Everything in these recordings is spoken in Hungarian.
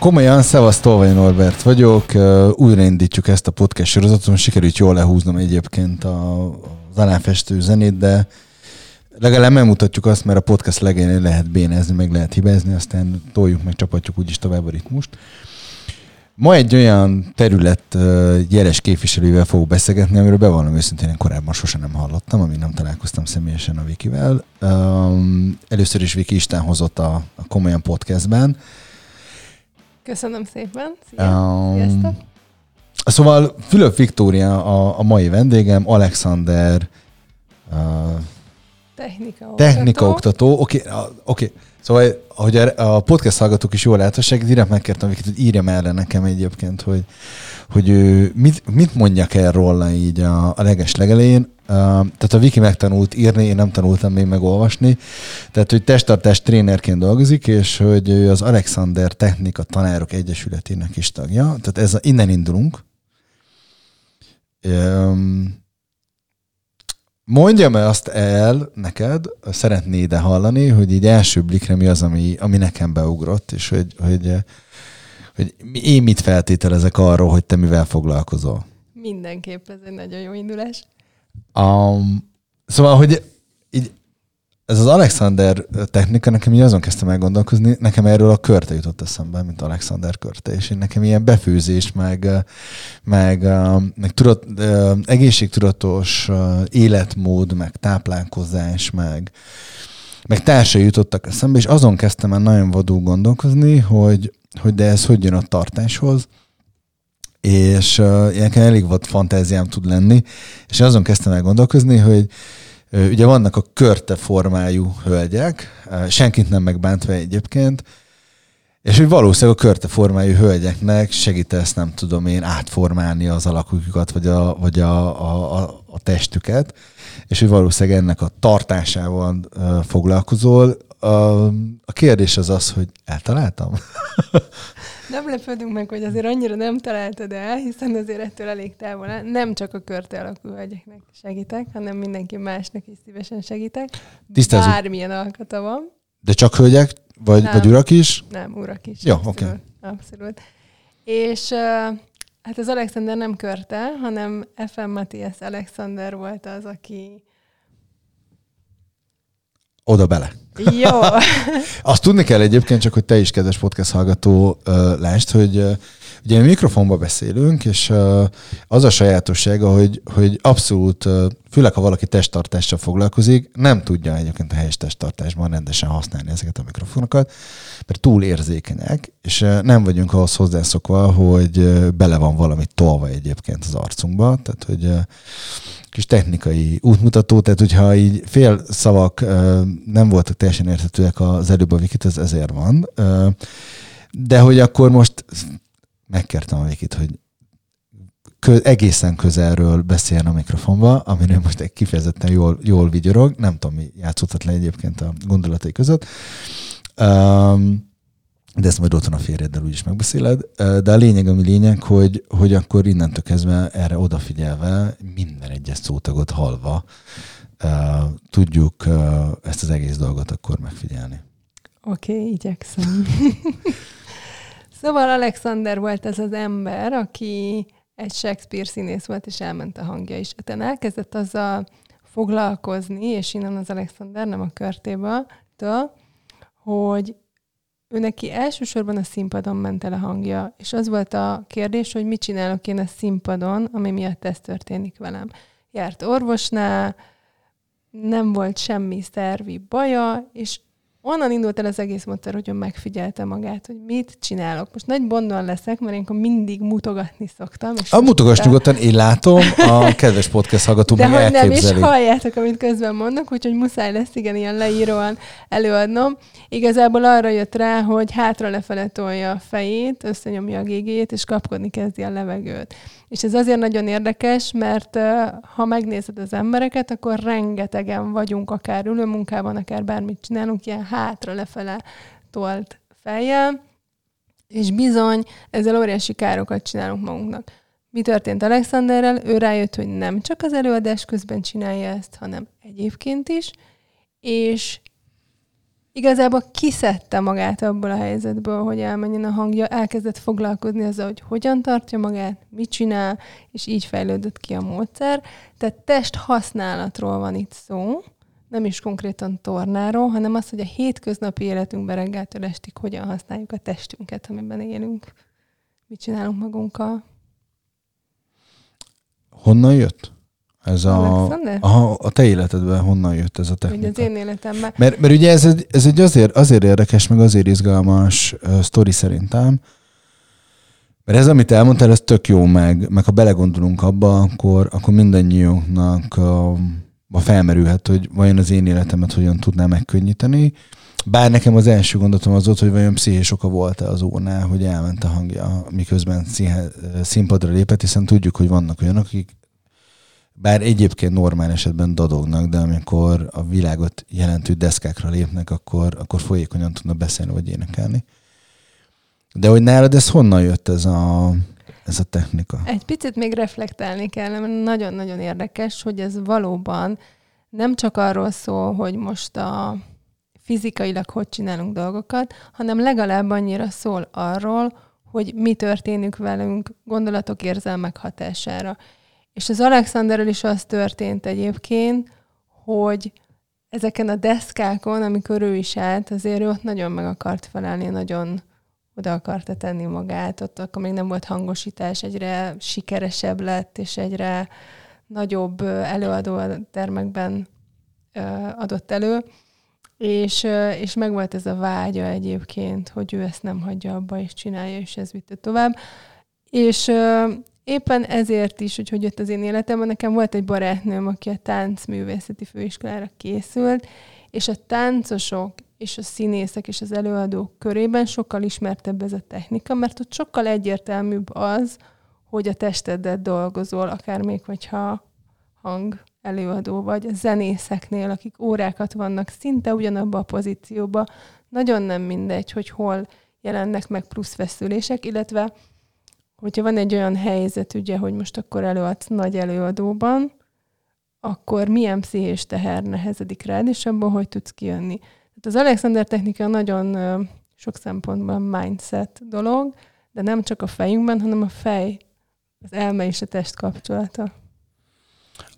Komolyan, szevasz, Tolvai Norbert vagyok. Újraindítjuk ezt a podcast sorozatot, sikerült jól lehúznom egyébként a, az zenét, de legalább megmutatjuk azt, mert a podcast legén lehet bénezni, meg lehet hibázni, aztán toljuk meg, csapatjuk úgyis tovább a ritmust. Ma egy olyan terület jeles képviselővel fogok beszélgetni, amiről bevallom őszintén én korábban sosem nem hallottam, amíg nem találkoztam személyesen a Vikivel. Először is Viki Isten hozott a, a Komolyan podcastben. Köszönöm szépen. Szia. Um, Szóval Fülöp Viktória a, a mai vendégem, Alexander uh, technika oktató. Technika oktató. Oké, okay, okay. Szóval, ahogy a podcast hallgatók is jól láthassák, direkt megkértem hogy írjam erre nekem egyébként, hogy, hogy ő mit, mit mondjak el róla így a, a leges legelején. Tehát a Viki megtanult írni, én nem tanultam még megolvasni. Tehát, hogy testtartás trénerként dolgozik, és hogy ő az Alexander Technika Tanárok Egyesületének is tagja. Tehát ez, innen indulunk. Mondjam -e azt el neked, szeretnéd-e hallani, hogy így első blikre mi az, ami, ami nekem beugrott, és hogy, hogy, hogy én mit feltételezek arról, hogy te mivel foglalkozol? Mindenképp ez egy nagyon jó indulás. Um, szóval, hogy így ez az Alexander technika, nekem így azon kezdtem el gondolkozni, nekem erről a körte jutott eszembe, mint Alexander körte, és én nekem ilyen befőzés, meg, meg, meg tudat, egészségtudatos életmód, meg táplálkozás, meg, meg társai jutottak eszembe, és azon kezdtem el nagyon vadul gondolkozni, hogy, hogy de ez hogy jön a tartáshoz, és uh, elég vad fantáziám tud lenni, és azon kezdtem el gondolkozni, hogy Ugye vannak a körte formájú hölgyek, senkit nem megbántva egyébként, és hogy valószínűleg a körte formájú hölgyeknek segítesz, nem tudom én, átformálni az alakjukat, vagy a, vagy a, a, a testüket, és hogy valószínűleg ennek a tartásával foglalkozol. A, a kérdés az az, hogy eltaláltam? Nem lepődünk meg, hogy azért annyira nem találtad el, hiszen azért ettől elég távol Nem csak a körte alakú hölgyeknek segítek, hanem mindenki másnak is szívesen segítek. Tisztázunk. Bármilyen alkata van. De csak hölgyek? Vagy, nem, vagy urak is? Nem, urak is. Jó, oké. Okay. Abszolút. És hát az Alexander nem körte, hanem FM Matthias Alexander volt az, aki oda bele. Jó. Azt tudni kell egyébként, csak hogy te is, kedves podcast hallgató, lásd, hogy ugye mi mikrofonba beszélünk, és az a sajátossága, hogy, hogy abszolút, főleg ha valaki testtartással foglalkozik, nem tudja egyébként a helyes testtartásban rendesen használni ezeket a mikrofonokat, mert túl érzékenyek, és nem vagyunk ahhoz hozzászokva, hogy bele van valami tolva egyébként az arcunkba, tehát hogy kis technikai útmutató, tehát hogyha így fél szavak nem voltak teljesen érthetőek az előbb a Wikit, ez ezért van. De hogy akkor most megkértem a Wikit, hogy kö, egészen közelről beszéljen a mikrofonba, aminél most egy kifejezetten jól, jól vigyorog, nem tudom, mi játszódhat le egyébként a gondolatai között. Um, de ezt majd otthon a férjeddel úgyis megbeszéled. De a lényeg, ami lényeg, hogy, hogy akkor innentől kezdve erre odafigyelve, minden egyes szótagot halva, tudjuk ezt az egész dolgot akkor megfigyelni. Oké, okay, igyekszem. szóval Alexander volt ez az ember, aki egy Shakespeare színész volt, és elment a hangja is. Tehát elkezdett azzal foglalkozni, és innen az Alexander, nem a körtéből, hogy neki elsősorban a színpadon ment el a hangja, és az volt a kérdés, hogy mit csinálok én a színpadon, ami miatt ez történik velem. Járt orvosnál, nem volt semmi szervi baja, és onnan indult el az egész módszer, hogy ő megfigyelte magát, hogy mit csinálok. Most nagy bondon leszek, mert én mindig mutogatni szoktam. És a mutogass nyugodtan, én látom, a kedves podcast hallgató De hogy nem is halljátok, amit közben mondok, úgyhogy muszáj lesz igen ilyen leíróan előadnom. Igazából arra jött rá, hogy hátra lefele tolja a fejét, összenyomja a gégét, és kapkodni kezdi a levegőt. És ez azért nagyon érdekes, mert ha megnézed az embereket, akkor rengetegen vagyunk, akár ülőmunkában, akár bármit csinálunk, ilyen hátra lefele tolt fejjel, és bizony ezzel óriási károkat csinálunk magunknak. Mi történt Alexanderrel? Ő rájött, hogy nem csak az előadás közben csinálja ezt, hanem egyébként is, és igazából kiszedte magát abból a helyzetből, hogy elmenjen a hangja, elkezdett foglalkozni azzal, hogy hogyan tartja magát, mit csinál, és így fejlődött ki a módszer. Tehát test használatról van itt szó, nem is konkrétan tornáról, hanem az, hogy a hétköznapi életünkben reggeltől estig hogyan használjuk a testünket, amiben élünk. Mit csinálunk magunkkal. Honnan jött? Ez a, a, a te életedben honnan jött ez a technika? Ugye az én életemben. Mert, mert ugye ez egy, ez egy azért, azért érdekes, meg azért izgalmas uh, sztori szerintem, mert ez, amit elmondtál, ez tök jó meg, meg ha belegondolunk abba, akkor, akkor mindannyiunknak uh, ma felmerülhet, hogy vajon az én életemet hogyan tudná megkönnyíteni. Bár nekem az első gondolatom az volt, hogy vajon pszichés oka volt-e az ónál, hogy elment a hangja, miközben színpadra lépett, hiszen tudjuk, hogy vannak olyanok, akik bár egyébként normál esetben dadognak, de amikor a világot jelentő deszkákra lépnek, akkor, akkor folyékonyan tudnak beszélni vagy énekelni. De hogy nálad ez honnan jött ez a, ez a technika? Egy picit még reflektálni kell, mert nagyon-nagyon érdekes, hogy ez valóban nem csak arról szól, hogy most a fizikailag hogy csinálunk dolgokat, hanem legalább annyira szól arról, hogy mi történik velünk gondolatok, érzelmek hatására. És az Alexanderrel is az történt egyébként, hogy ezeken a deszkákon, amikor ő is állt, azért ő ott nagyon meg akart felelni, nagyon oda akarta tenni magát, ott akkor még nem volt hangosítás, egyre sikeresebb lett, és egyre nagyobb előadó termekben adott elő, és, és meg volt ez a vágya egyébként, hogy ő ezt nem hagyja abba, és csinálja, és ez vitte tovább. És éppen ezért is, hogy hogy jött az én életemben, nekem volt egy barátnőm, aki a táncművészeti főiskolára készült, és a táncosok és a színészek és az előadók körében sokkal ismertebb ez a technika, mert ott sokkal egyértelműbb az, hogy a testeddel dolgozol, akár még hogyha hang előadó vagy, a zenészeknél, akik órákat vannak szinte ugyanabba a pozícióba, nagyon nem mindegy, hogy hol jelennek meg plusz feszülések, illetve hogyha van egy olyan helyzet, ugye, hogy most akkor előadsz nagy előadóban, akkor milyen pszichés teher nehezedik rád, és abból hogy tudsz kijönni. Tehát az Alexander technika nagyon sok szempontból mindset dolog, de nem csak a fejünkben, hanem a fej, az elme és a test kapcsolata.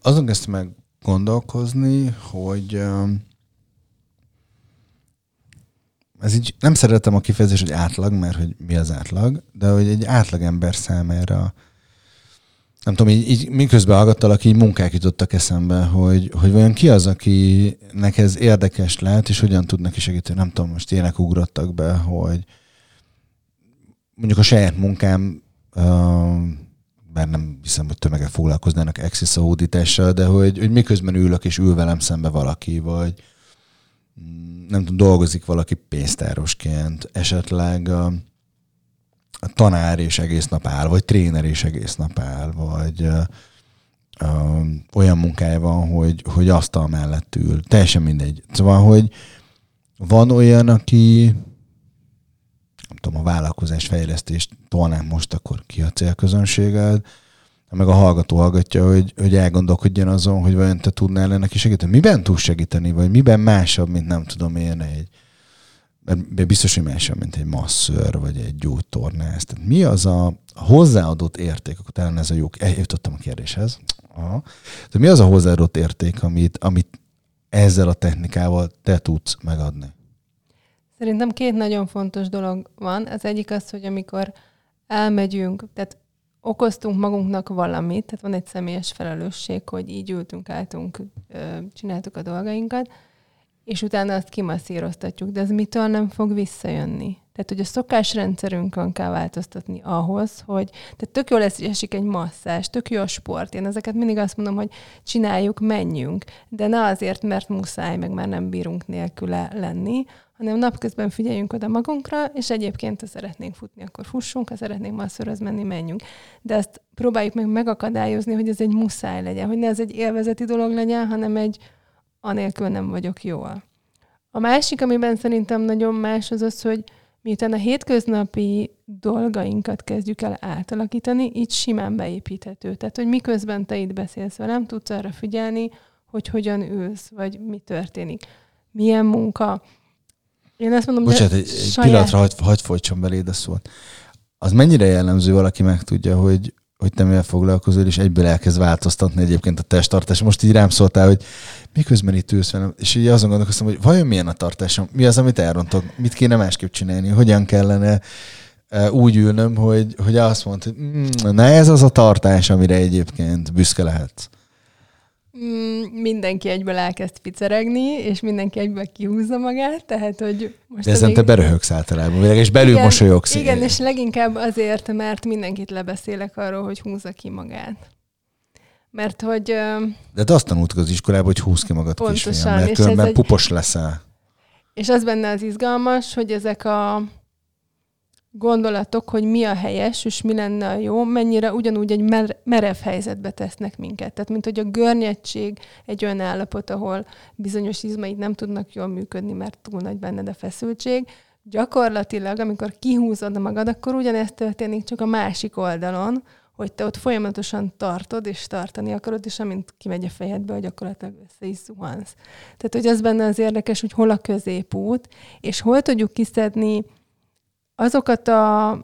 Azon kezdtem meg gondolkozni, hogy ez így nem szeretem a kifejezést, hogy átlag, mert hogy mi az átlag, de hogy egy átlag ember számára nem tudom, így, így miközben hallgattalak, így munkák jutottak eszembe, hogy, hogy vajon ki az, akinek ez érdekes lehet, és hogyan tud neki segíteni. Nem tudom, most ilyenek ugrottak be, hogy mondjuk a saját munkám, uh, bár nem hiszem, hogy tömegek foglalkoznának Axis hódítással, de hogy, hogy miközben ülök, és ül velem szembe valaki, vagy nem tudom, dolgozik valaki pénztárosként, esetleg a, a tanár és egész nap áll, vagy tréner és egész nap áll, vagy a, a, olyan munkája van, hogy, hogy asztal mellett ül. Teljesen mindegy. Szóval, hogy van olyan, aki nem tudom, a vállalkozás fejlesztést tolnám most, akkor ki a célközönséged, meg a hallgató hallgatja, hogy, hogy elgondolkodjon azon, hogy vajon te tudnál neki segíteni. Miben tudsz segíteni, vagy miben másabb, mint nem tudom én egy, mert biztos, hogy másabb, mint egy masször, vagy egy gyógytornász. Tehát mi az a hozzáadott érték, akkor talán ez a jó, eljutottam a kérdéshez. Aha. Tehát mi az a hozzáadott érték, amit, amit ezzel a technikával te tudsz megadni? Szerintem két nagyon fontos dolog van. Az egyik az, hogy amikor elmegyünk, tehát okoztunk magunknak valamit, tehát van egy személyes felelősség, hogy így ültünk, álltunk, csináltuk a dolgainkat, és utána azt kimasszíroztatjuk, de ez mitől nem fog visszajönni? Tehát, hogy a szokásrendszerünkön kell változtatni ahhoz, hogy tehát tök jó lesz, esik egy masszás, tök jó a sport. Én ezeket mindig azt mondom, hogy csináljuk, menjünk, de ne azért, mert muszáj, meg már nem bírunk nélküle lenni, hanem napközben figyeljünk oda magunkra, és egyébként, ha szeretnénk futni, akkor fussunk, ha szeretnénk masszöröz menni, menjünk. De ezt próbáljuk meg megakadályozni, hogy ez egy muszáj legyen, hogy ne ez egy élvezeti dolog legyen, hanem egy anélkül nem vagyok jól. A másik, amiben szerintem nagyon más, az az, hogy miután a hétköznapi dolgainkat kezdjük el átalakítani, így simán beépíthető. Tehát, hogy miközben te itt beszélsz velem, tudsz arra figyelni, hogy hogyan ülsz, vagy mi történik. Milyen munka, Én ezt mondom, Bocsánat, egy, egy saját... pillanatra hagyd hagy folytson beléd a szót. Az mennyire jellemző, valaki megtudja, hogy, hogy te mivel foglalkozol, és egyből elkezd változtatni egyébként a testtartás. Most így rám szóltál, hogy miközben itt ülsz velem, és így azon gondolkoztam, hogy vajon milyen a tartásom, mi az, amit elrontok, mit kéne másképp csinálni, hogyan kellene e, úgy ülnöm, hogy, hogy azt mondta, hogy mm, na ez az a tartás, amire egyébként büszke lehetsz. Mm, mindenki egyből elkezd piceregni, és mindenki egyből kihúzza magát, tehát hogy most De ezen te beröhögsz általában, és belül igen, mosolyogsz. Igen, és leginkább azért, mert mindenkit lebeszélek arról, hogy húzza ki magát. Mert hogy... De te azt tanultuk az iskolában, hogy húzz ki magad Pontosan, kisfiam, mert különben egy- pupos leszel. És az benne az izgalmas, hogy ezek a gondolatok, hogy mi a helyes, és mi lenne a jó, mennyire ugyanúgy egy mer- merev helyzetbe tesznek minket. Tehát, mint hogy a görnyedtség egy olyan állapot, ahol bizonyos izmaid nem tudnak jól működni, mert túl nagy benned a feszültség. Gyakorlatilag, amikor kihúzod magad, akkor ugyanezt történik, csak a másik oldalon, hogy te ott folyamatosan tartod, és tartani akarod, és amint kimegy a fejedből, gyakorlatilag össze is zuhansz. Tehát, hogy az benne az érdekes, hogy hol a középút, és hol tudjuk kiszedni azokat a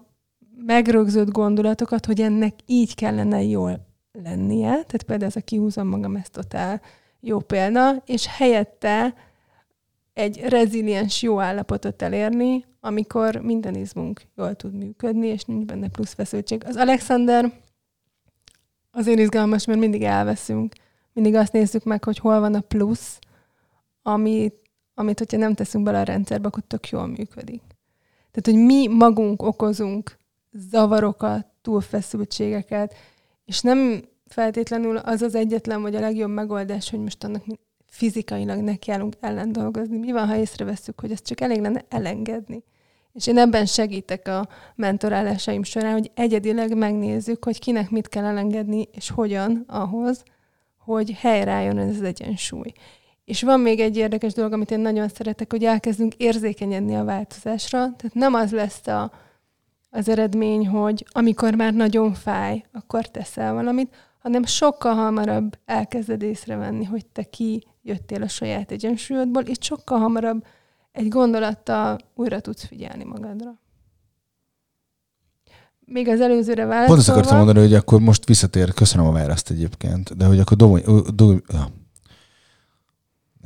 megrögzött gondolatokat, hogy ennek így kellene jól lennie. Tehát például ez a kihúzom magam, ez totál jó példa, és helyette egy reziliens jó állapotot elérni, amikor minden izmunk jól tud működni, és nincs benne plusz feszültség. Az Alexander azért izgalmas, mert mindig elveszünk. Mindig azt nézzük meg, hogy hol van a plusz, amit, amit hogyha nem teszünk bele a rendszerbe, akkor tök jól működik. Tehát, hogy mi magunk okozunk zavarokat, túlfeszültségeket, és nem feltétlenül az az egyetlen, vagy a legjobb megoldás, hogy most annak fizikailag nekiállunk ellen dolgozni. Mi van, ha észrevesszük, hogy ezt csak elég lenne elengedni? És én ebben segítek a mentorálásaim során, hogy egyedileg megnézzük, hogy kinek mit kell elengedni, és hogyan ahhoz, hogy helyreálljon ez az egyensúly. És van még egy érdekes dolog, amit én nagyon szeretek, hogy elkezdünk érzékenyedni a változásra. Tehát nem az lesz a, az eredmény, hogy amikor már nagyon fáj, akkor teszel valamit, hanem sokkal hamarabb elkezded észrevenni, hogy te ki jöttél a saját egyensúlyodból, és sokkal hamarabb egy gondolattal újra tudsz figyelni magadra. Még az előzőre válaszolva... Pont azt akartam mondani, hogy akkor most visszatér, köszönöm a választ egyébként, de hogy akkor do, ja.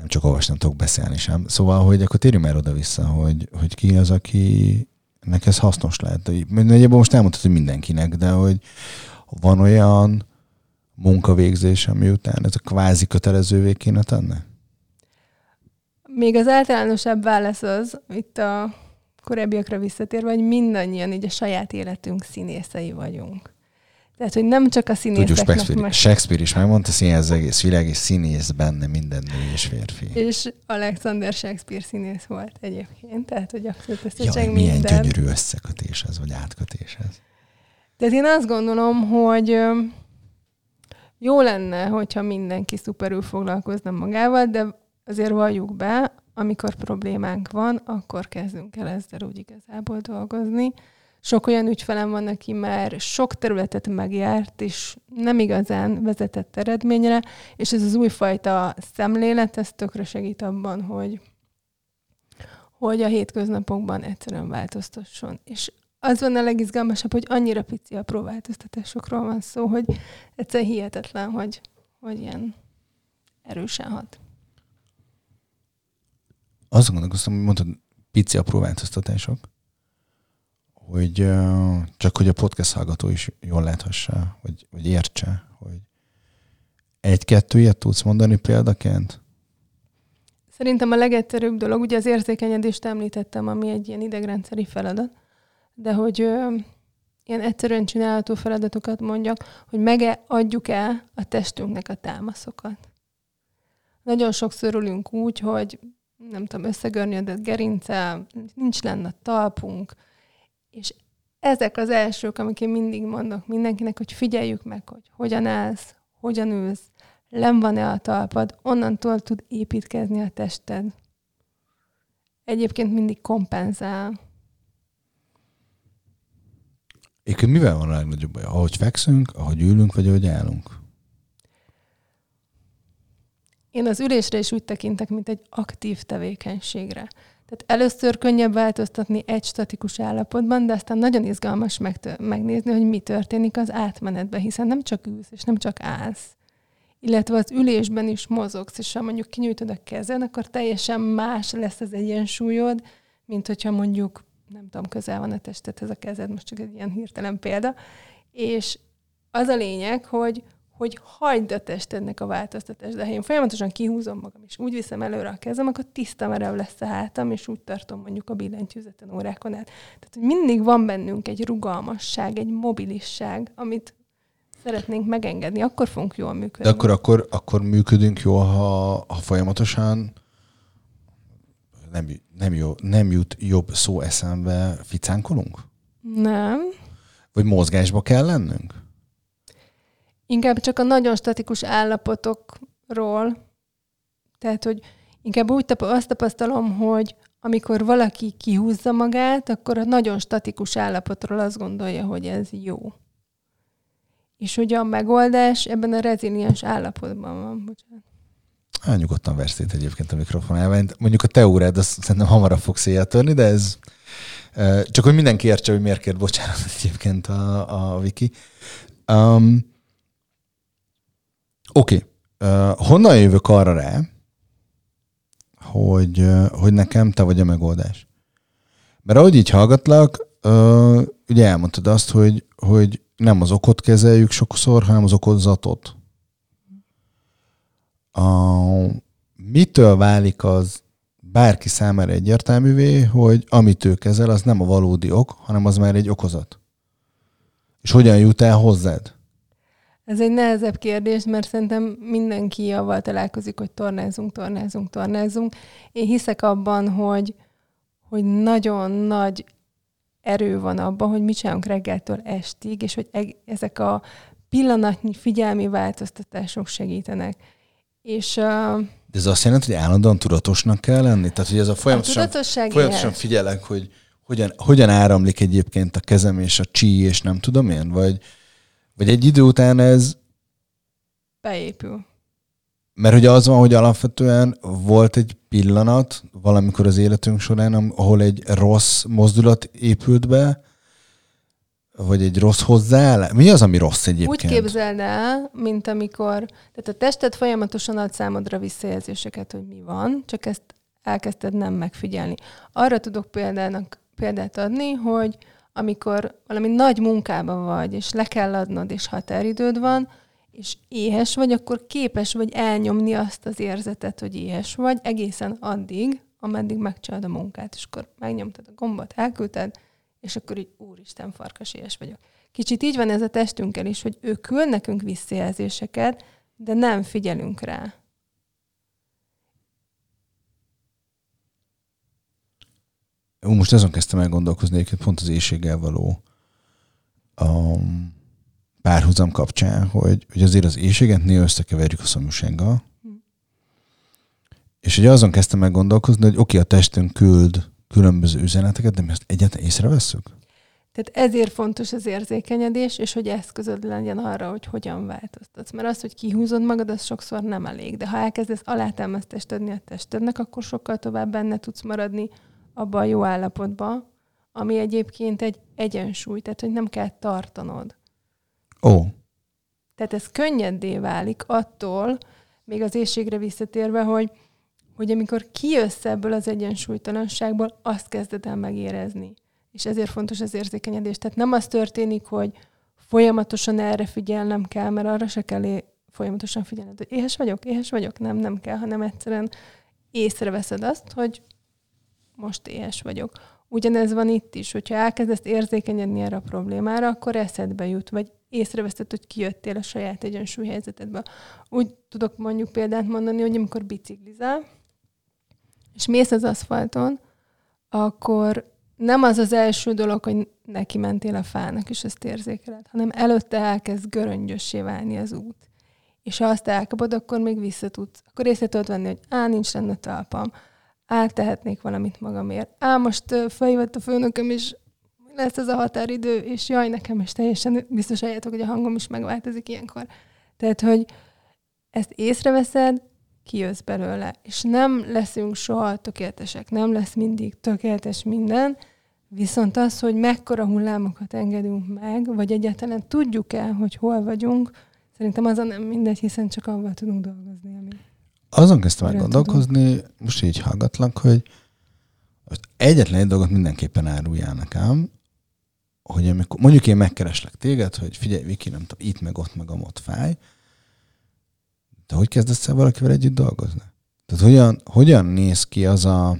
Nem csak olvasni, tudok beszélni sem. Szóval, hogy akkor térjünk már oda-vissza, hogy, hogy ki az, aki nek ez hasznos lehet. Nagyjából most elmondtad, hogy mindenkinek, de hogy van olyan munkavégzés, ami után ez a kvázi kötelezővé kéne tenni? Még az általánosabb válasz az, itt a korábbiakra visszatérve, hogy mindannyian így a saját életünk színészei vagyunk. Tehát, hogy nem csak a Tudjuk, színészeknek... Shakespeare, meg- Shakespeare is megmondta, színész az egész világ, és színész benne minden nő és férfi. És Alexander Shakespeare színész volt egyébként, tehát, hogy abszolút Jaj, összecseng milyen minden. gyönyörű összekötés ez, vagy átkötés ez. Tehát én azt gondolom, hogy jó lenne, hogyha mindenki szuperül foglalkozna magával, de azért valljuk be, amikor problémánk van, akkor kezdünk el ezzel úgy igazából dolgozni. Sok olyan ügyfelem van, aki már sok területet megjárt, és nem igazán vezetett eredményre, és ez az újfajta szemlélet, ez tökre segít abban, hogy, hogy a hétköznapokban egyszerűen változtasson. És az van a legizgalmasabb, hogy annyira pici a próbáltoztatásokról van szó, hogy egyszerűen hihetetlen, hogy, hogy ilyen erősen hat. Azt gondolkoztam, hogy mondtad, pici apró változtatások, hogy csak hogy a podcast hallgató is jól láthassa, vagy, vagy értse, hogy egy-kettő ilyet tudsz mondani példaként? Szerintem a legegyszerűbb dolog, ugye az érzékenyedést említettem, ami egy ilyen idegrendszeri feladat, de hogy ö, ilyen egyszerűen csinálható feladatokat mondjak, hogy megadjuk el a testünknek a támaszokat. Nagyon sokszor ülünk úgy, hogy nem tudom, összegörnyedett gerince, nincs lenne talpunk, és ezek az elsők, amik én mindig mondok mindenkinek, hogy figyeljük meg, hogy hogyan állsz, hogyan ülsz, len van-e a talpad, onnantól tud építkezni a tested. Egyébként mindig kompenzál. Egyébként mivel van a legnagyobb baj? Ahogy fekszünk, ahogy ülünk, vagy ahogy állunk? Én az ülésre is úgy tekintek, mint egy aktív tevékenységre. Tehát először könnyebb változtatni egy statikus állapotban, de aztán nagyon izgalmas megtö- megnézni, hogy mi történik az átmenetben, hiszen nem csak ülsz, és nem csak állsz. Illetve az ülésben is mozogsz, és ha mondjuk kinyújtod a kezed, akkor teljesen más lesz az egyensúlyod, mint hogyha mondjuk, nem tudom, közel van a tested, ez a kezed, most csak egy ilyen hirtelen példa. És az a lényeg, hogy, hogy hagyd a testednek a változtatást. De ha én folyamatosan kihúzom magam, és úgy viszem előre a kezem, akkor tiszta merev lesz a hátam, és úgy tartom mondjuk a billentyűzeten órákon át. Tehát, hogy mindig van bennünk egy rugalmasság, egy mobilisság, amit szeretnénk megengedni, akkor fogunk jól működni. De akkor, akkor, akkor működünk jól, ha, ha folyamatosan nem, nem, jó, nem jut jobb szó eszembe, ficánkolunk? Nem. Vagy mozgásba kell lennünk? Inkább csak a nagyon statikus állapotokról. Tehát, hogy inkább úgy tap- azt tapasztalom, hogy amikor valaki kihúzza magát, akkor a nagyon statikus állapotról azt gondolja, hogy ez jó. És hogy a megoldás ebben a reziliens állapotban van. Bocsánat. Hát, nyugodtan verszét egyébként a mikrofonálva. Mondjuk a te órád, azt szerintem hamarabb fog törni, de ez csak hogy mindenki értse, hogy miért kér bocsánat egyébként a, a Viki. Um, Oké. Okay. Uh, honnan jövök arra rá, hogy, uh, hogy nekem te vagy a megoldás? Mert ahogy így hallgatlak, uh, ugye elmondtad azt, hogy, hogy nem az okot kezeljük sokszor, hanem az okozatot. A, mitől válik az bárki számára egyértelművé, hogy amit ő kezel, az nem a valódi ok, hanem az már egy okozat. És hogyan jut el hozzád? Ez egy nehezebb kérdés, mert szerintem mindenki avval találkozik, hogy tornázunk, tornázunk, tornázunk. Én hiszek abban, hogy, hogy nagyon nagy erő van abban, hogy mit csinálunk reggeltől estig, és hogy ezek a pillanatnyi figyelmi változtatások segítenek. És, uh, De ez azt jelenti, hogy állandóan tudatosnak kell lenni? Tehát, hogy ez a folyamatosan, a folyamatosan figyelek, hogy hogyan, hogyan áramlik egyébként a kezem és a csí, és nem tudom én, vagy, vagy egy idő után ez... Beépül. Mert hogy az van, hogy alapvetően volt egy pillanat valamikor az életünk során, ahol egy rossz mozdulat épült be, vagy egy rossz hozzáállás? Mi az, ami rossz egyébként? Úgy képzeld el, mint amikor, tehát a tested folyamatosan ad számodra visszajelzéseket, hogy mi van, csak ezt elkezdted nem megfigyelni. Arra tudok példának, példát adni, hogy amikor valami nagy munkában vagy, és le kell adnod, és határidőd van, és éhes vagy, akkor képes vagy elnyomni azt az érzetet, hogy éhes vagy, egészen addig, ameddig megcsinálod a munkát, és akkor megnyomtad a gombot, elküldted, és akkor így, úristen, farkas éhes vagyok. Kicsit így van ez a testünkkel is, hogy ő küld nekünk visszajelzéseket, de nem figyelünk rá. Most azon kezdtem el gondolkozni egyébként pont az éjséggel való um, párhuzam kapcsán, hogy, hogy azért az éjséget néha összekeverjük a szomjúsággal. Hm. És ugye azon kezdtem el gondolkozni, hogy oké, a testünk küld különböző üzeneteket, de mi ezt egyáltalán észreveszünk? Tehát ezért fontos az érzékenyedés, és hogy eszközöd legyen arra, hogy hogyan változtatsz. Mert az, hogy kihúzod magad, az sokszor nem elég. De ha elkezdesz alátámasztást adni a testednek, akkor sokkal tovább benne tudsz maradni abba a jó állapotba, ami egyébként egy egyensúly, tehát hogy nem kell tartanod. Ó. Tehát ez könnyedé válik attól, még az éjségre visszatérve, hogy, hogy amikor kijössz ebből az egyensúlytalanságból, azt kezded el megérezni. És ezért fontos az érzékenyedés. Tehát nem az történik, hogy folyamatosan erre figyelnem kell, mert arra se kell é- folyamatosan figyelned, hogy éhes vagyok, éhes vagyok. Nem, nem kell, hanem egyszerűen észreveszed azt, hogy most éhes vagyok. Ugyanez van itt is, hogyha elkezdesz érzékenyedni erre a problémára, akkor eszedbe jut, vagy észreveszed, hogy kijöttél a saját egyensúlyhelyzetedbe. Úgy tudok mondjuk példát mondani, hogy amikor biciklizál, és mész az aszfalton, akkor nem az az első dolog, hogy neki mentél a fának, és ezt érzékeled, hanem előtte elkezd göröngyössé válni az út. És ha azt elkapod, akkor még visszatudsz. Akkor észre tudod venni, hogy á, nincs lenne talpam, áttehetnék valamit magamért. Á, most felhívott a főnököm, és lesz ez a határidő, és jaj, nekem is teljesen biztos hogy a hangom is megváltozik ilyenkor. Tehát, hogy ezt észreveszed, kijössz belőle. És nem leszünk soha tökéletesek, nem lesz mindig tökéletes minden, viszont az, hogy mekkora hullámokat engedünk meg, vagy egyáltalán tudjuk el, hogy hol vagyunk, szerintem azon nem mindegy, hiszen csak avval tudunk dolgozni, ami azon kezdtem el gondolkozni, most így hallgatlak, hogy egyetlen egy dolgot mindenképpen áruljál nekem, hogy amikor, mondjuk én megkereslek téged, hogy figyelj, Viki, nem tudom, itt meg ott meg a mot fáj, de hogy kezdesz el valakivel együtt dolgozni? Tehát hogyan, hogyan néz ki az a...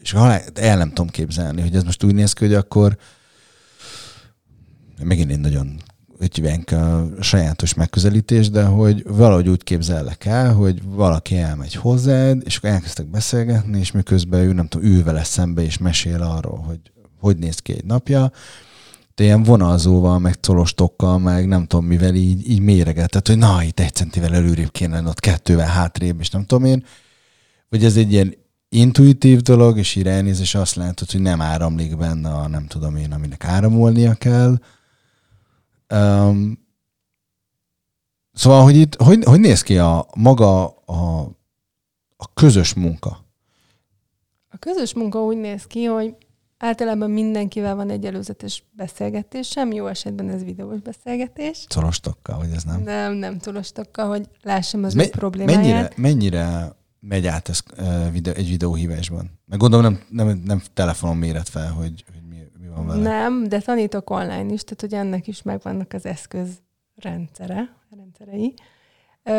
És el nem tudom képzelni, hogy ez most úgy néz ki, hogy akkor megint én nagyon ötvenk a sajátos megközelítés, de hogy valahogy úgy képzellek el, hogy valaki elmegy hozzád, és akkor elkezdtek beszélgetni, és miközben ő nem tudom, ül vele szembe, és mesél arról, hogy hogy néz ki egy napja, de ilyen vonalzóval, meg colostokkal, meg nem tudom mivel így, így méregetett, hogy na, itt egy centivel előrébb kéne ott kettővel hátrébb, és nem tudom én. Vagy ez egy ilyen intuitív dolog, és így és azt látod, hogy nem áramlik benne a nem tudom én, aminek áramolnia kell. Um, szóval, hogy itt, hogy, hogy néz ki a maga a, a közös munka? A közös munka úgy néz ki, hogy Általában mindenkivel van egy előzetes beszélgetésem, jó esetben ez videós beszélgetés. Tolostokkal, vagy ez nem? Nem, nem tolostokkal, hogy lássam az Me- ő problémáját. Mennyire, mennyire megy át ez uh, egy videóhívásban? Meg gondolom nem, nem, nem telefonon méret fel, hogy, hogy van vele. Nem, de tanítok online is, tehát hogy ennek is megvannak az eszköz rendszere, rendszerei.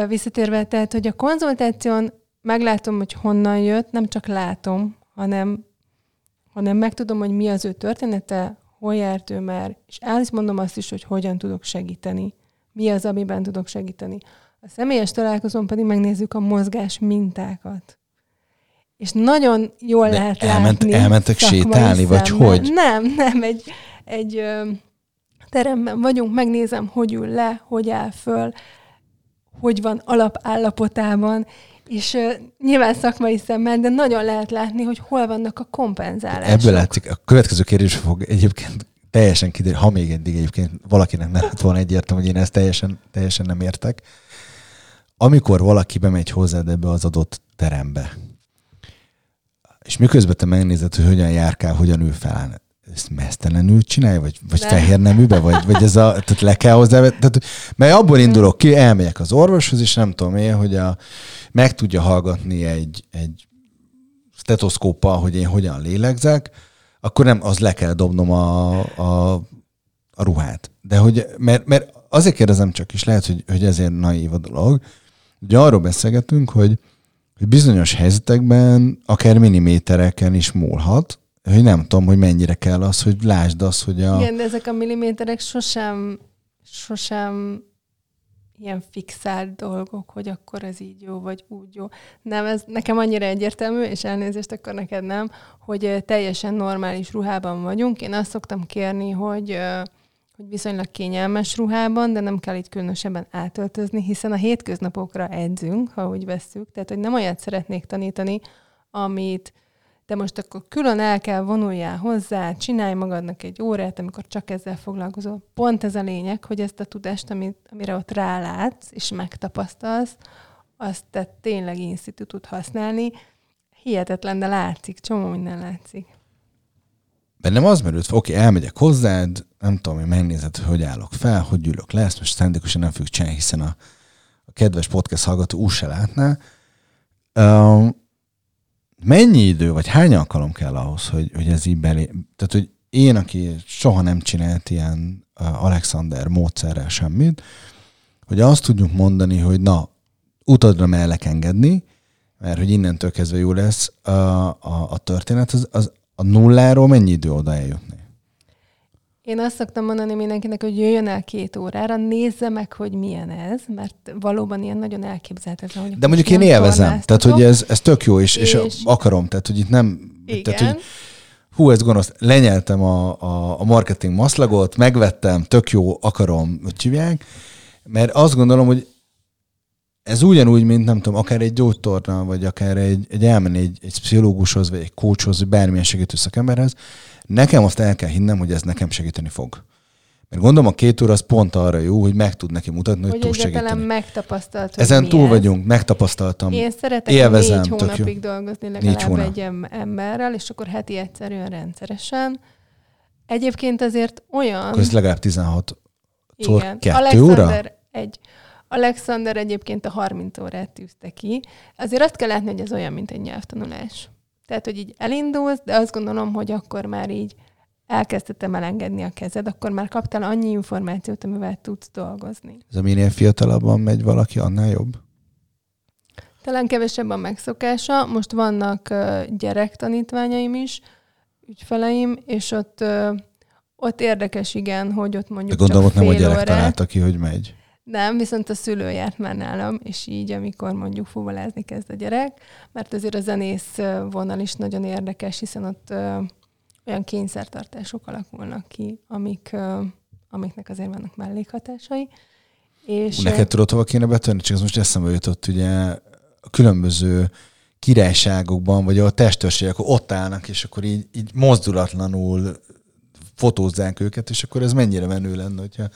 Visszatérve, tehát, hogy a konzultáción meglátom, hogy honnan jött, nem csak látom, hanem hanem megtudom, hogy mi az ő története, hol járt ő már, és el is mondom azt is, hogy hogyan tudok segíteni. Mi az, amiben tudok segíteni. A személyes találkozón pedig megnézzük a mozgás mintákat. És nagyon jól De lehet elment, látni. Elmentek sétálni, szemmel. vagy hogy? Nem, nem, egy, egy ö, teremben vagyunk, megnézem, hogy ül le, hogy áll föl, hogy van alapállapotában, és uh, nyilván szakmai szemmel, de nagyon lehet látni, hogy hol vannak a kompenzálások. Ebből látszik, a következő kérdés fog egyébként teljesen kiderül, ha még eddig egyébként valakinek nem lett volna egyértelmű, hogy én ezt teljesen, teljesen nem értek. Amikor valaki bemegy hozzád ebbe az adott terembe, és miközben te megnézed, hogy hogyan járkál, hogyan ül fel, ezt mesztelenül csinálja, vagy, vagy fehér neműbe, vagy, vagy ez a, tehát le kell hozzá, tehát, mert abból indulok ki, elmegyek az orvoshoz, és nem tudom én, hogy a, meg tudja hallgatni egy, egy stetoszkóppal, hogy én hogyan lélegzek, akkor nem, az le kell dobnom a, a, a ruhát. De hogy, mert, mert azért kérdezem csak is, lehet, hogy, hogy ezért naív a dolog, hogy arról beszélgetünk, hogy, hogy bizonyos helyzetekben akár millimétereken is múlhat, hogy nem tudom, hogy mennyire kell az, hogy lásd azt, hogy a... Igen, de ezek a milliméterek sosem, sosem ilyen fixált dolgok, hogy akkor ez így jó, vagy úgy jó. Nem, ez nekem annyira egyértelmű, és elnézést akkor neked nem, hogy teljesen normális ruhában vagyunk. Én azt szoktam kérni, hogy hogy viszonylag kényelmes ruhában, de nem kell itt különösebben átöltözni, hiszen a hétköznapokra edzünk, ha úgy vesszük. Tehát, hogy nem olyat szeretnék tanítani, amit de most akkor külön el kell vonuljál hozzá, csinálj magadnak egy órát, amikor csak ezzel foglalkozol. Pont ez a lényeg, hogy ezt a tudást, amit, amire ott rálátsz és megtapasztalsz, azt te tényleg institú tud használni. Hihetetlen, de látszik, csomó minden látszik. Bennem az merült, oké, elmegyek hozzád, nem tudom, hogy megnézed, hogy állok fel, hogy ülök le, ezt most szándékosan nem fogjuk csinálni, hiszen a, a kedves podcast hallgató úgy se látná. Um, mennyi idő, vagy hány alkalom kell ahhoz, hogy, hogy ez így belé... Tehát, hogy én, aki soha nem csinált ilyen Alexander módszerrel semmit, hogy azt tudjuk mondani, hogy na, utadra mellek engedni, mert hogy innentől kezdve jó lesz a, a, a történet, az, az a nulláról mennyi idő oda eljutni? Én azt szoktam mondani mindenkinek, hogy jöjjön el két órára, nézze meg, hogy milyen ez, mert valóban ilyen nagyon elképzelhetetlen. Hogy De mondjuk én élvezem, tehát hogy ez, ez tök jó, és, és, és akarom, tehát hogy itt nem... Igen. Tehát, hogy, hú, ez gonosz, lenyeltem a, a, a marketing maszlagot, megvettem, tök jó, akarom, hogy hívják, mert azt gondolom, hogy ez ugyanúgy, mint nem tudom, akár egy gyógytorna, vagy akár egy, egy elmenni egy, egy pszichológushoz, vagy egy coachhoz, vagy bármilyen segítő szakemberhez, nekem azt el kell hinnem, hogy ez nekem segíteni fog. Mert gondolom a két óra az pont arra jó, hogy meg tud neki mutatni, hogy, hogy tud segíteni. megtapasztalt, Ezen túl vagyunk, megtapasztaltam. Én szeretek élvezem, négy hónapig dolgozni legalább hónap. egy em- emberrel, és akkor heti egyszerűen rendszeresen. Egyébként azért olyan... Akkor ez legalább 16 szor Igen. kettő Alexander óra? egy. Alexander egyébként a 30 órát tűzte ki. Azért azt kell látni, hogy ez olyan, mint egy nyelvtanulás. Tehát, hogy így elindulsz, de azt gondolom, hogy akkor már így elkezdtem elengedni a kezed, akkor már kaptál annyi információt, amivel tudsz dolgozni. Ez a minél fiatalabban megy valaki, annál jobb? Talán kevesebb a megszokása. Most vannak gyerektanítványaim is, ügyfeleim, és ott, ott érdekes, igen, hogy ott De mondjuk gondolom, ott csak nem a gyerek órát. találta ki, hogy megy. Nem, viszont a szülő járt már nálam, és így, amikor mondjuk fuvolázni kezd a gyerek, mert azért a zenész vonal is nagyon érdekes, hiszen ott ö, olyan kényszertartások alakulnak ki, amik, ö, amiknek azért vannak mellékhatásai. És, És Neked tudod, hova kéne betörni? Csak ez most eszembe jutott, ugye a különböző királyságokban, vagy a testőrségek ott állnak, és akkor így, így mozdulatlanul fotózzák őket, és akkor ez mennyire menő lenne, hogyha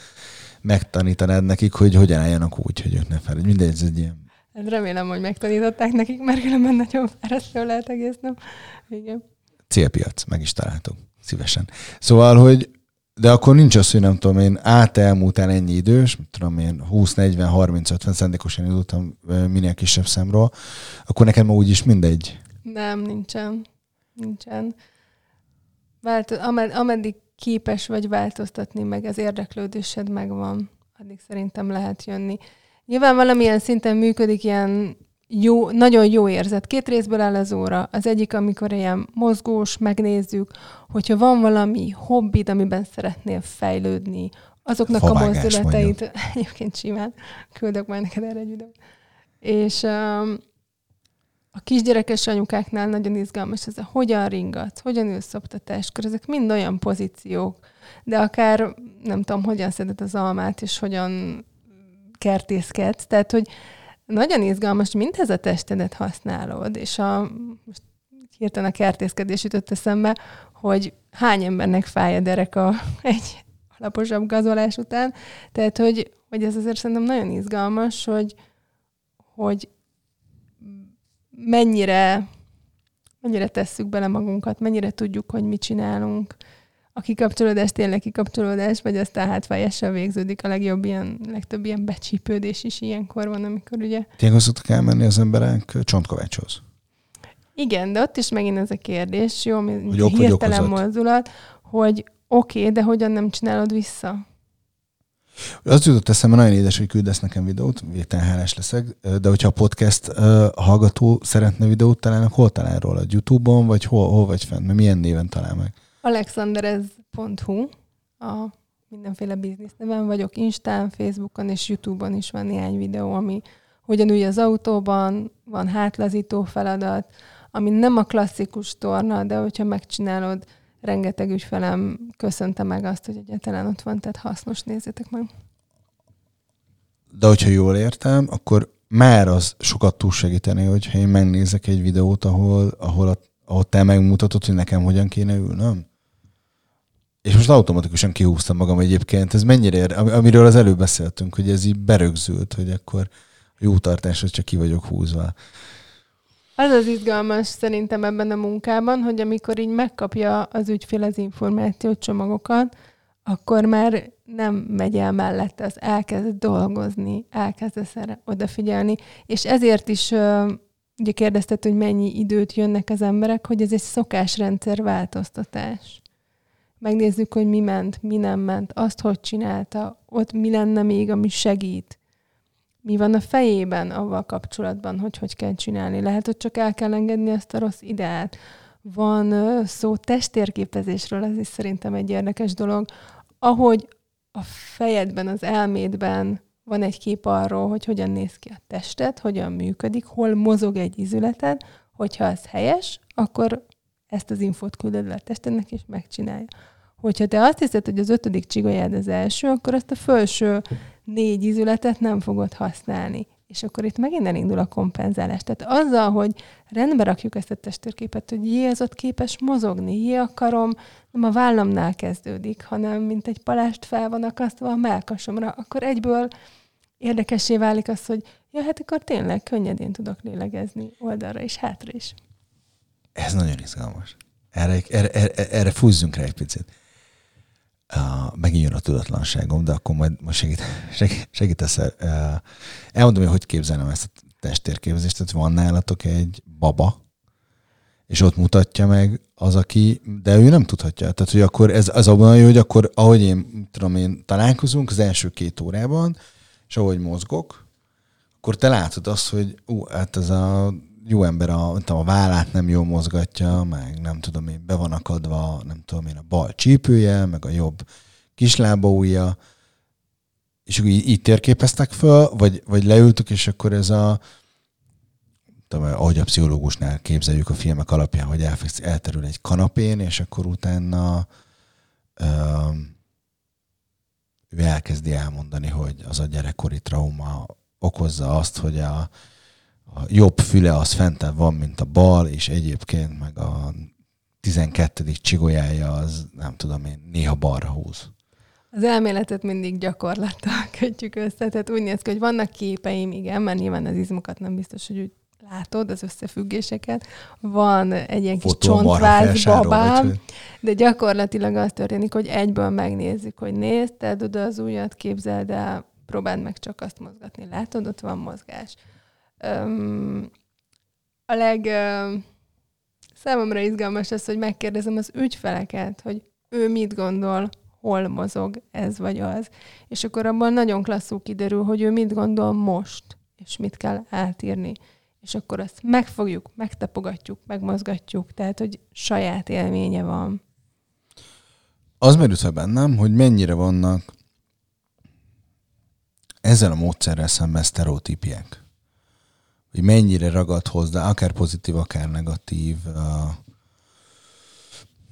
megtanítanád nekik, hogy hogyan álljanak úgy, hogy ők ne fel. Mindegy, ez egy ilyen remélem, hogy megtanították nekik, mert különben nagyon fárasztó lehet egész nap. Igen. célpiac, meg is találtuk. Szívesen. Szóval, hogy de akkor nincs az, hogy nem tudom én, át elmúltál ennyi idős, tudom én, 20, 40, 30, 50 szándékosan indultam minél kisebb számról, akkor neked ma úgyis mindegy. Nem, nincsen. Nincsen. Amed- ameddig képes vagy változtatni, meg az érdeklődésed megvan, addig szerintem lehet jönni. Nyilván valamilyen szinten működik ilyen jó, nagyon jó érzet. Két részből áll az óra. Az egyik, amikor ilyen mozgós, megnézzük, hogyha van valami hobbid, amiben szeretnél fejlődni, azoknak a Favágás mozdulatait, egyébként simán, küldök majd neked erre egy videót. És um, a kisgyerekes anyukáknál nagyon izgalmas ez a hogyan ringatsz, hogyan ülsz szoptatáskor, ezek mind olyan pozíciók, de akár nem tudom, hogyan szeded az almát, és hogyan kertészkedsz, tehát, hogy nagyon izgalmas, mindez a testedet használod, és a, most hirtelen a kertészkedés jutott eszembe, hogy hány embernek fáj a dereka egy alaposabb gazolás után, tehát, hogy, hogy ez azért szerintem nagyon izgalmas, hogy, hogy mennyire, mennyire tesszük bele magunkat, mennyire tudjuk, hogy mit csinálunk. A kikapcsolódás tényleg kikapcsolódás, vagy aztán hátványessal végződik a legjobb ilyen, legtöbb ilyen becsípődés is ilyenkor van, amikor ugye... Tényleg szoktak elmenni az emberek csontkovácshoz. Igen, de ott is megint ez a kérdés, jó, Hogy ok hirtelen mozdulat, hogy oké, okay, de hogyan nem csinálod vissza? Az jutott eszembe, nagyon édes, hogy küldesz nekem videót, végtelen hálás leszek, de hogyha a podcast hallgató szeretne videót találni, akkor hol talál róla? YouTube-on, vagy hol, hol vagy fent? Mert milyen néven talál meg? alexanderez.hu a mindenféle biznisz neven vagyok, Instán, Facebookon és Youtube-on is van néhány videó, ami hogyan ülj az autóban, van hátlazító feladat, ami nem a klasszikus torna, de hogyha megcsinálod, rengeteg ügyfelem köszönte meg azt, hogy egyáltalán ott van, tehát hasznos, nézzétek meg. De hogyha jól értem, akkor már az sokat túl segíteni, hogyha én megnézek egy videót, ahol, ahol, a, ahol te megmutatod, hogy nekem hogyan kéne ülnöm. És most automatikusan kihúztam magam egyébként. Ez mennyire, amiről az előbb beszéltünk, hogy ez így berögzült, hogy akkor jó tartáshoz csak ki vagyok húzva. Az az izgalmas szerintem ebben a munkában, hogy amikor így megkapja az ügyfél az információt, csomagokat, akkor már nem megy el mellette, az elkezd dolgozni, elkezdesz erre odafigyelni, és ezért is ugye kérdezted, hogy mennyi időt jönnek az emberek, hogy ez egy szokásrendszer változtatás. Megnézzük, hogy mi ment, mi nem ment, azt hogy csinálta, ott mi lenne még, ami segít mi van a fejében avval kapcsolatban, hogy hogy kell csinálni. Lehet, hogy csak el kell engedni ezt a rossz ideát. Van szó testérképezésről, ez is szerintem egy érdekes dolog. Ahogy a fejedben, az elmédben van egy kép arról, hogy hogyan néz ki a tested, hogyan működik, hol mozog egy izületed, hogyha az helyes, akkor ezt az infót küldöd le a testednek, és megcsinálja. Hogyha te azt hiszed, hogy az ötödik csigolyád az első, akkor azt a felső négy izületet nem fogod használni. és akkor itt megint elindul a kompenzálás. Tehát azzal, hogy rendbe rakjuk ezt a testtérképet, hogy jé, az ott képes mozogni, jé, a karom nem a vállamnál kezdődik, hanem mint egy palást fel van akasztva a melkasomra, akkor egyből érdekessé válik az, hogy ja, hát akkor tényleg könnyedén tudok lélegezni oldalra és hátra is. Ez nagyon izgalmas. Erre, erre, erre, erre fúzzunk rá egy picit. Uh, megint jön a tudatlanságom, de akkor majd most segít, segít, segítesz. Uh, elmondom, hogy hogy képzelem ezt a testtérképzést. Tehát van nálatok egy baba, és ott mutatja meg az, aki, de ő nem tudhatja. Tehát, hogy akkor ez az abban jó, hogy akkor, ahogy én, tudom én, találkozunk az első két órában, és ahogy mozgok, akkor te látod azt, hogy ú, hát ez a jó ember a, tudom, a vállát nem jól mozgatja, meg nem tudom én, be van akadva, nem tudom én, a bal csípője, meg a jobb kislábaúja, és akkor így, így térképeztek föl, vagy, vagy leültük, és akkor ez a, tudom, ahogy a pszichológusnál képzeljük a filmek alapján, hogy elfeksz, elterül egy kanapén, és akkor utána um, ő elkezdi elmondani, hogy az a gyerekkori trauma okozza azt, hogy a, a jobb füle az fentebb van, mint a bal, és egyébként meg a 12. csigolyája az, nem tudom én, néha balra húz. Az elméletet mindig gyakorlattal kötjük össze, tehát úgy néz ki, hogy vannak képeim, igen, mert nyilván az izmokat nem biztos, hogy úgy látod, az összefüggéseket. Van egy ilyen kis csontváz babám, de gyakorlatilag az történik, hogy egyből megnézzük, hogy nézd, tedd oda az ujjat, képzeld el, próbáld meg csak azt mozgatni. Látod, ott van mozgás. Um, a leg uh, számomra izgalmas az, hogy megkérdezem az ügyfeleket, hogy ő mit gondol, hol mozog ez vagy az. És akkor abban nagyon klasszul kiderül, hogy ő mit gondol most, és mit kell átírni. És akkor azt megfogjuk, megtapogatjuk, megmozgatjuk, tehát, hogy saját élménye van. Az merült fel bennem, hogy mennyire vannak ezzel a módszerrel szemben sztereotípiek hogy mennyire ragad hozzá, akár pozitív, akár negatív,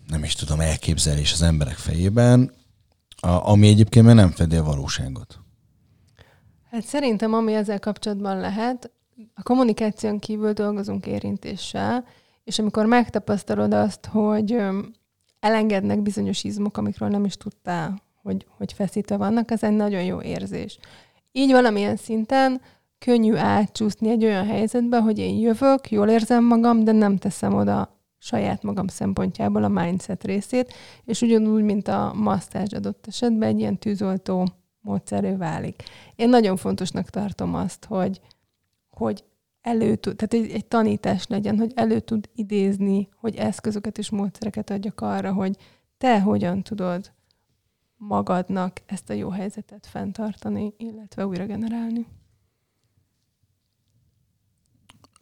nem is tudom, elképzelés az emberek fejében, ami egyébként már nem fedi a valóságot. Hát szerintem, ami ezzel kapcsolatban lehet, a kommunikáción kívül dolgozunk érintéssel, és amikor megtapasztalod azt, hogy elengednek bizonyos izmok, amikről nem is tudtál, hogy, hogy feszítve vannak, ez egy nagyon jó érzés. Így valamilyen szinten könnyű átcsúszni egy olyan helyzetbe, hogy én jövök, jól érzem magam, de nem teszem oda saját magam szempontjából a mindset részét, és ugyanúgy, mint a masszázs adott esetben egy ilyen tűzoltó módszerű válik. Én nagyon fontosnak tartom azt, hogy, hogy elő tud, tehát egy, egy tanítás legyen, hogy elő tud idézni, hogy eszközöket és módszereket adjak arra, hogy te hogyan tudod magadnak ezt a jó helyzetet fenntartani, illetve újra generálni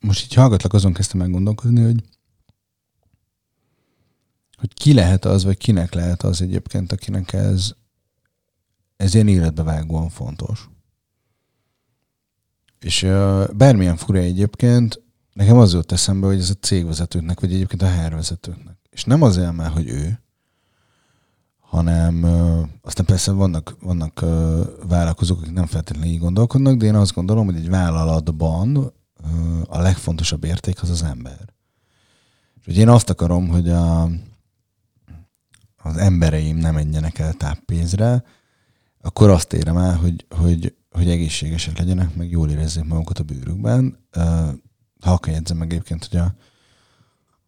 most így hallgatlak, azon kezdtem meg gondolkozni, hogy hogy ki lehet az, vagy kinek lehet az egyébként, akinek ez, ez ilyen életbevágóan fontos. És uh, bármilyen fura egyébként, nekem az jött eszembe, hogy ez a cégvezetőknek, vagy egyébként a hervezetőknek. És nem azért, mert hogy ő, hanem uh, aztán persze vannak, vannak uh, vállalkozók, akik nem feltétlenül így gondolkodnak, de én azt gondolom, hogy egy vállalatban a legfontosabb érték az az ember. És hogy én azt akarom, hogy a, az embereim nem menjenek el táppénzre, akkor azt érem el, hogy, hogy, hogy egészségesek legyenek, meg jól érezzék magukat a bőrükben. Ha akar meg egyébként, hogy a,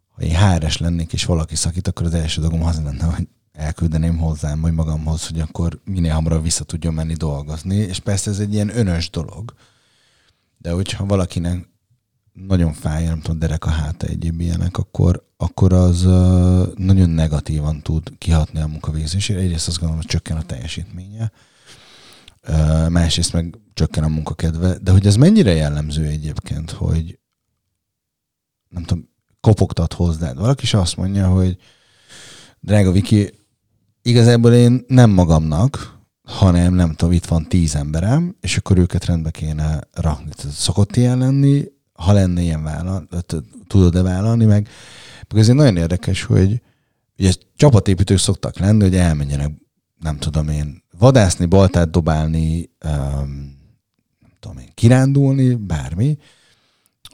ha én háres lennék, és valaki szakít, akkor az első dolgom az lenne, hogy elküldeném hozzám, vagy magamhoz, hogy akkor minél hamarabb vissza tudjon menni dolgozni. És persze ez egy ilyen önös dolog de hogyha valakinek nagyon fáj, nem tudom, derek a háta egyéb ilyenek, akkor, akkor az nagyon negatívan tud kihatni a munkavégzésére. Egyrészt azt gondolom, hogy csökken a teljesítménye, másrészt meg csökken a munkakedve, de hogy ez mennyire jellemző egyébként, hogy nem tudom, kopogtat hozzád. Valaki is azt mondja, hogy drága Viki, igazából én nem magamnak, hanem nem tudom, itt van tíz emberem, és akkor őket rendbe kéne rakni. Szokott ilyen lenni, ha lenne ilyen vállal, tudod-e vállalni, meg, meg azért nagyon érdekes, hogy ugye csapatépítők szoktak lenni, hogy elmenjenek, nem tudom én, vadászni, baltát dobálni, um, tudom én, kirándulni, bármi,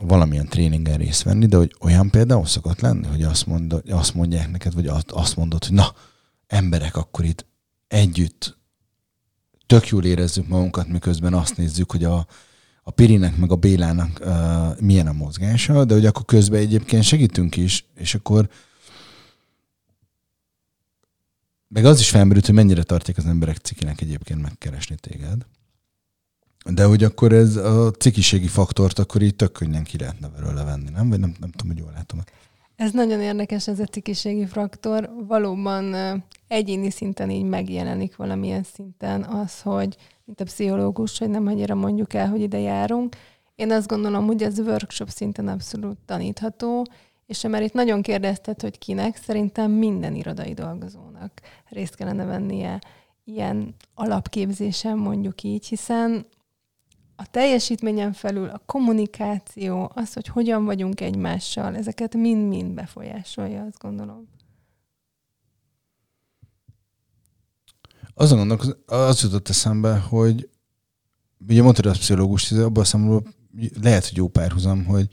valamilyen tréningen részt venni, de hogy olyan például szokott lenni, hogy azt, mond, azt mondják neked, vagy azt mondod, hogy na, emberek, akkor itt együtt tök jól érezzük magunkat, miközben azt nézzük, hogy a, a Pirinek meg a Bélának uh, milyen a mozgása, de hogy akkor közben egyébként segítünk is, és akkor meg az is felmerült, hogy mennyire tartják az emberek cikinek egyébként megkeresni téged. De hogy akkor ez a cikiségi faktort akkor így tök könnyen ki lehetne belőle venni, nem? Vagy nem, nem tudom, hogy jól látom. Ez nagyon érdekes, ez a cikiségi faktor. Valóban egyéni szinten így megjelenik valamilyen szinten az, hogy mint a pszichológus, hogy nem annyira mondjuk el, hogy ide járunk. Én azt gondolom, hogy ez workshop szinten abszolút tanítható, és mert itt nagyon kérdezted, hogy kinek, szerintem minden irodai dolgozónak részt kellene vennie ilyen alapképzésen, mondjuk így, hiszen a teljesítményen felül a kommunikáció, az, hogy hogyan vagyunk egymással, ezeket mind-mind befolyásolja, azt gondolom. Azon gondolok, az jutott eszembe, hogy ugye mondtad a pszichológus, abban a számomra lehet, hogy jó párhuzam, hogy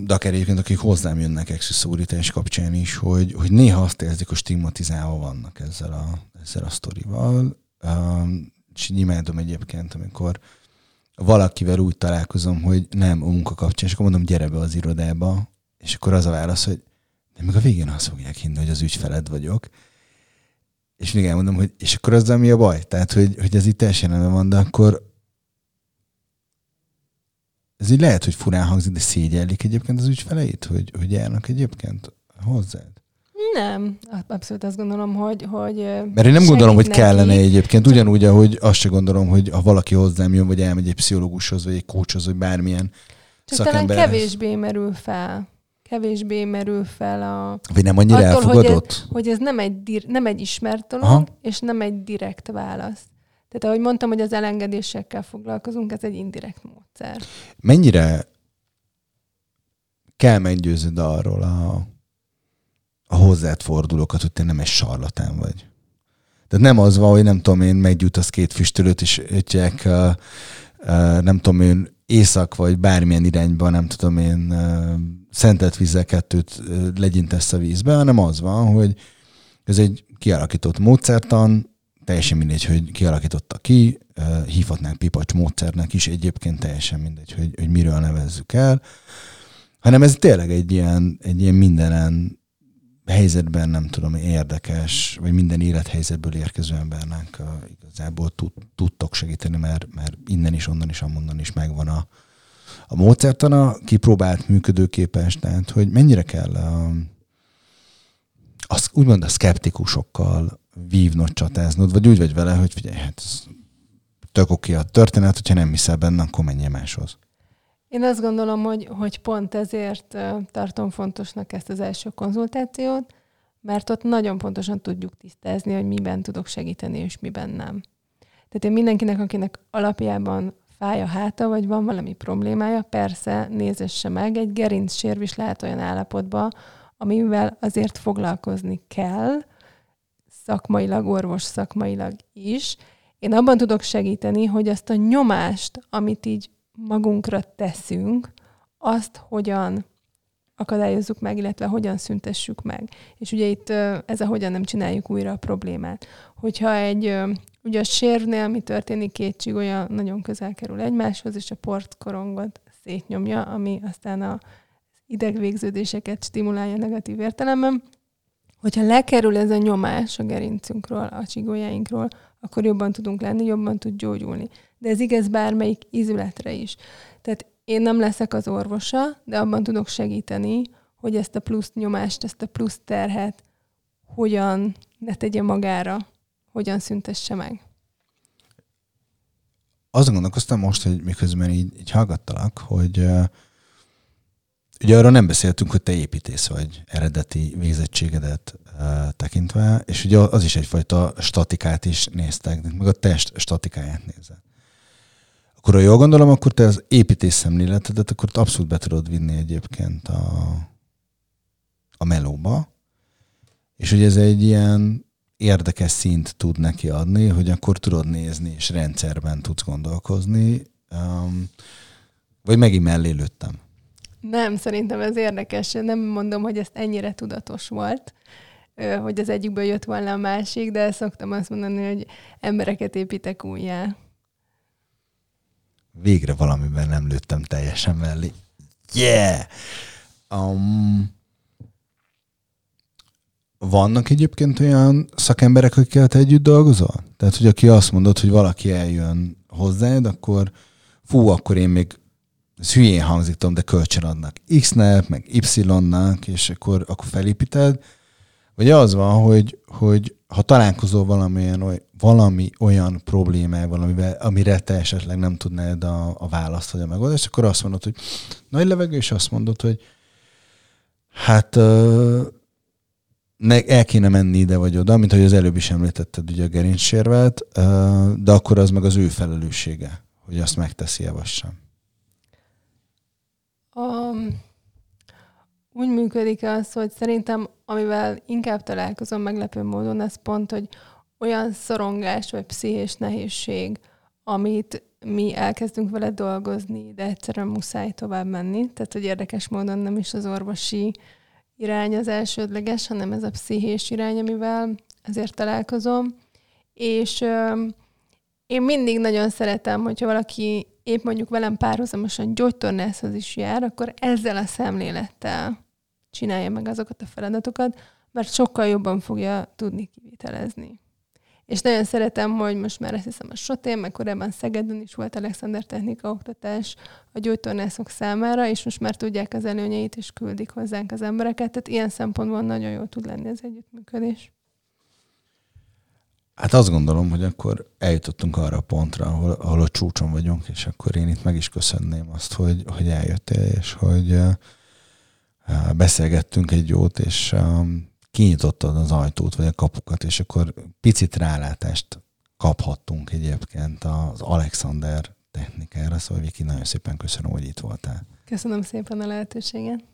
de akár egyébként, akik hozzám jönnek exuszórítás kapcsán is, hogy, hogy néha azt érzik, hogy stigmatizálva vannak ezzel a, ezzel a sztorival. És imádom egyébként, amikor valakivel úgy találkozom, hogy nem a munka kapcsán, és akkor mondom, gyere be az irodába, és akkor az a válasz, hogy de még a végén azt fogják hinni, hogy az ügyfeled vagyok. És még elmondom, hogy és akkor az mi a baj? Tehát, hogy, hogy ez itt teljesen van, de akkor ez így lehet, hogy furán hangzik, de szégyellik egyébként az ügyfeleit, hogy, hogy járnak egyébként hozzád? Nem, abszolút azt gondolom, hogy... hogy Mert én nem gondolom, hogy neki. kellene egyébként, ugyanúgy, ahogy azt se gondolom, hogy ha valaki hozzám jön, vagy elmegy egy pszichológushoz, vagy egy coachhoz, vagy bármilyen Csak talán kevésbé merül fel kevésbé merül fel a... Vagy nem annyira attól, elfogadott? Hogy ez, hogy ez nem, egy, nem egy ismert dolog, Aha. és nem egy direkt válasz. Tehát ahogy mondtam, hogy az elengedésekkel foglalkozunk, ez egy indirekt módszer. Mennyire kell meggyőződ arról a, a hozzád fordulókat, hogy te nem egy sarlatán vagy? Tehát nem az van, hogy nem tudom én, meggyújtasz két füstölőt, és ötják, uh, uh, nem tudom én, észak vagy bármilyen irányba, nem tudom én, uh, szentelt vízzel kettőt legyintesz a vízbe, hanem az van, hogy ez egy kialakított módszertan, teljesen mindegy, hogy kialakította ki, hívhatnánk pipacs módszernek is, egyébként teljesen mindegy, hogy, hogy miről nevezzük el, hanem ez tényleg egy ilyen, egy ilyen mindenen helyzetben, nem tudom, érdekes, vagy minden élethelyzetből érkező embernek igazából tud, tudtok segíteni, mert, mert innen is, onnan is, amonnan is megvan a, a módszertana, kipróbált, működőképes, tehát hogy mennyire kell a, az, úgymond a szkeptikusokkal vívnod, csatáznod, vagy úgy vagy vele, hogy figyelj, hát ez tök oké a történet, hogyha nem hiszel benne, akkor menjél máshoz. Én azt gondolom, hogy, hogy pont ezért tartom fontosnak ezt az első konzultációt, mert ott nagyon pontosan tudjuk tisztázni, hogy miben tudok segíteni, és miben nem. Tehát én mindenkinek, akinek alapjában fáj a háta, vagy van valami problémája, persze nézesse meg, egy gerinc sérvis lehet olyan állapotban, amivel azért foglalkozni kell, szakmailag, orvos szakmailag is. Én abban tudok segíteni, hogy azt a nyomást, amit így magunkra teszünk, azt hogyan akadályozzuk meg, illetve hogyan szüntessük meg. És ugye itt ez a hogyan nem csináljuk újra a problémát. Hogyha egy, ugye a sérvnél mi történik, két csigolya nagyon közel kerül egymáshoz, és a portkorongot szétnyomja, ami aztán a idegvégződéseket stimulálja negatív értelemben. Hogyha lekerül ez a nyomás a gerincünkről, a csigójáinkról, akkor jobban tudunk lenni, jobban tud gyógyulni. De ez igaz bármelyik izületre is. Tehát én nem leszek az orvosa, de abban tudok segíteni, hogy ezt a plusz nyomást, ezt a plusz terhet hogyan ne tegye magára, hogyan szüntesse meg. Azon gondolkoztam most, hogy miközben így, így hallgattalak, hogy uh, Ugye arra nem beszéltünk, hogy te építész vagy eredeti végzettségedet uh, tekintve, és ugye az is egyfajta statikát is néztek, meg a test statikáját nézed. Akkor ha jól gondolom, akkor te az építés szemléletedet akkor abszolút be tudod vinni egyébként a, a melóba, és hogy ez egy ilyen érdekes szint tud neki adni, hogy akkor tudod nézni, és rendszerben tudsz gondolkozni. Um, vagy megint mellé lőttem. Nem, szerintem ez érdekes. Nem mondom, hogy ezt ennyire tudatos volt, hogy az egyikből jött volna a másik, de szoktam azt mondani, hogy embereket építek újjá. Végre valamiben nem lőttem teljesen mellé. Yeah! Um, vannak egyébként olyan szakemberek, akikkel te együtt dolgozol? Tehát, hogy aki azt mondod, hogy valaki eljön hozzád, akkor fú, akkor én még ez hülyén hangzik, tudom, de kölcsön adnak X-nek, meg Y-nak, és akkor, akkor felépíted. Vagy az van, hogy, hogy ha találkozol valamilyen, valami olyan problémával, amivel, amire te esetleg nem tudnád a, a választ vagy a megoldást, akkor azt mondod, hogy nagy levegő, és azt mondod, hogy hát ne, el kéne menni ide vagy oda, mint hogy az előbb is említetted ugye a gerincsérvet, uh, de akkor az meg az ő felelőssége, hogy azt megteszi-e vagy sem. Um, úgy működik az, hogy szerintem, amivel inkább találkozom meglepő módon, az pont, hogy olyan szorongás vagy pszichés nehézség, amit mi elkezdünk vele dolgozni, de egyszerűen muszáj tovább menni. Tehát, hogy érdekes módon nem is az orvosi irány az elsődleges, hanem ez a pszichés irány, amivel ezért találkozom. És ö, én mindig nagyon szeretem, hogyha valaki épp mondjuk velem párhuzamosan gyógytornászhoz is jár, akkor ezzel a szemlélettel csinálja meg azokat a feladatokat, mert sokkal jobban fogja tudni kivitelezni. És nagyon szeretem, hogy most már azt hiszem a Sotén, meg korábban Szegeden is volt Alexander Technika oktatás a gyógytornászok számára, és most már tudják az előnyeit, és küldik hozzánk az embereket. Tehát ilyen szempontból nagyon jó tud lenni az együttműködés. Hát azt gondolom, hogy akkor eljutottunk arra a pontra, ahol, ahol a csúcson vagyunk, és akkor én itt meg is köszönném azt, hogy, hogy eljöttél, és hogy uh, beszélgettünk egy jót, és um, kinyitottad az ajtót, vagy a kapukat, és akkor picit rálátást kaphattunk egyébként az Alexander technikára, szóval Viki, nagyon szépen köszönöm, hogy itt voltál. Köszönöm szépen a lehetőséget.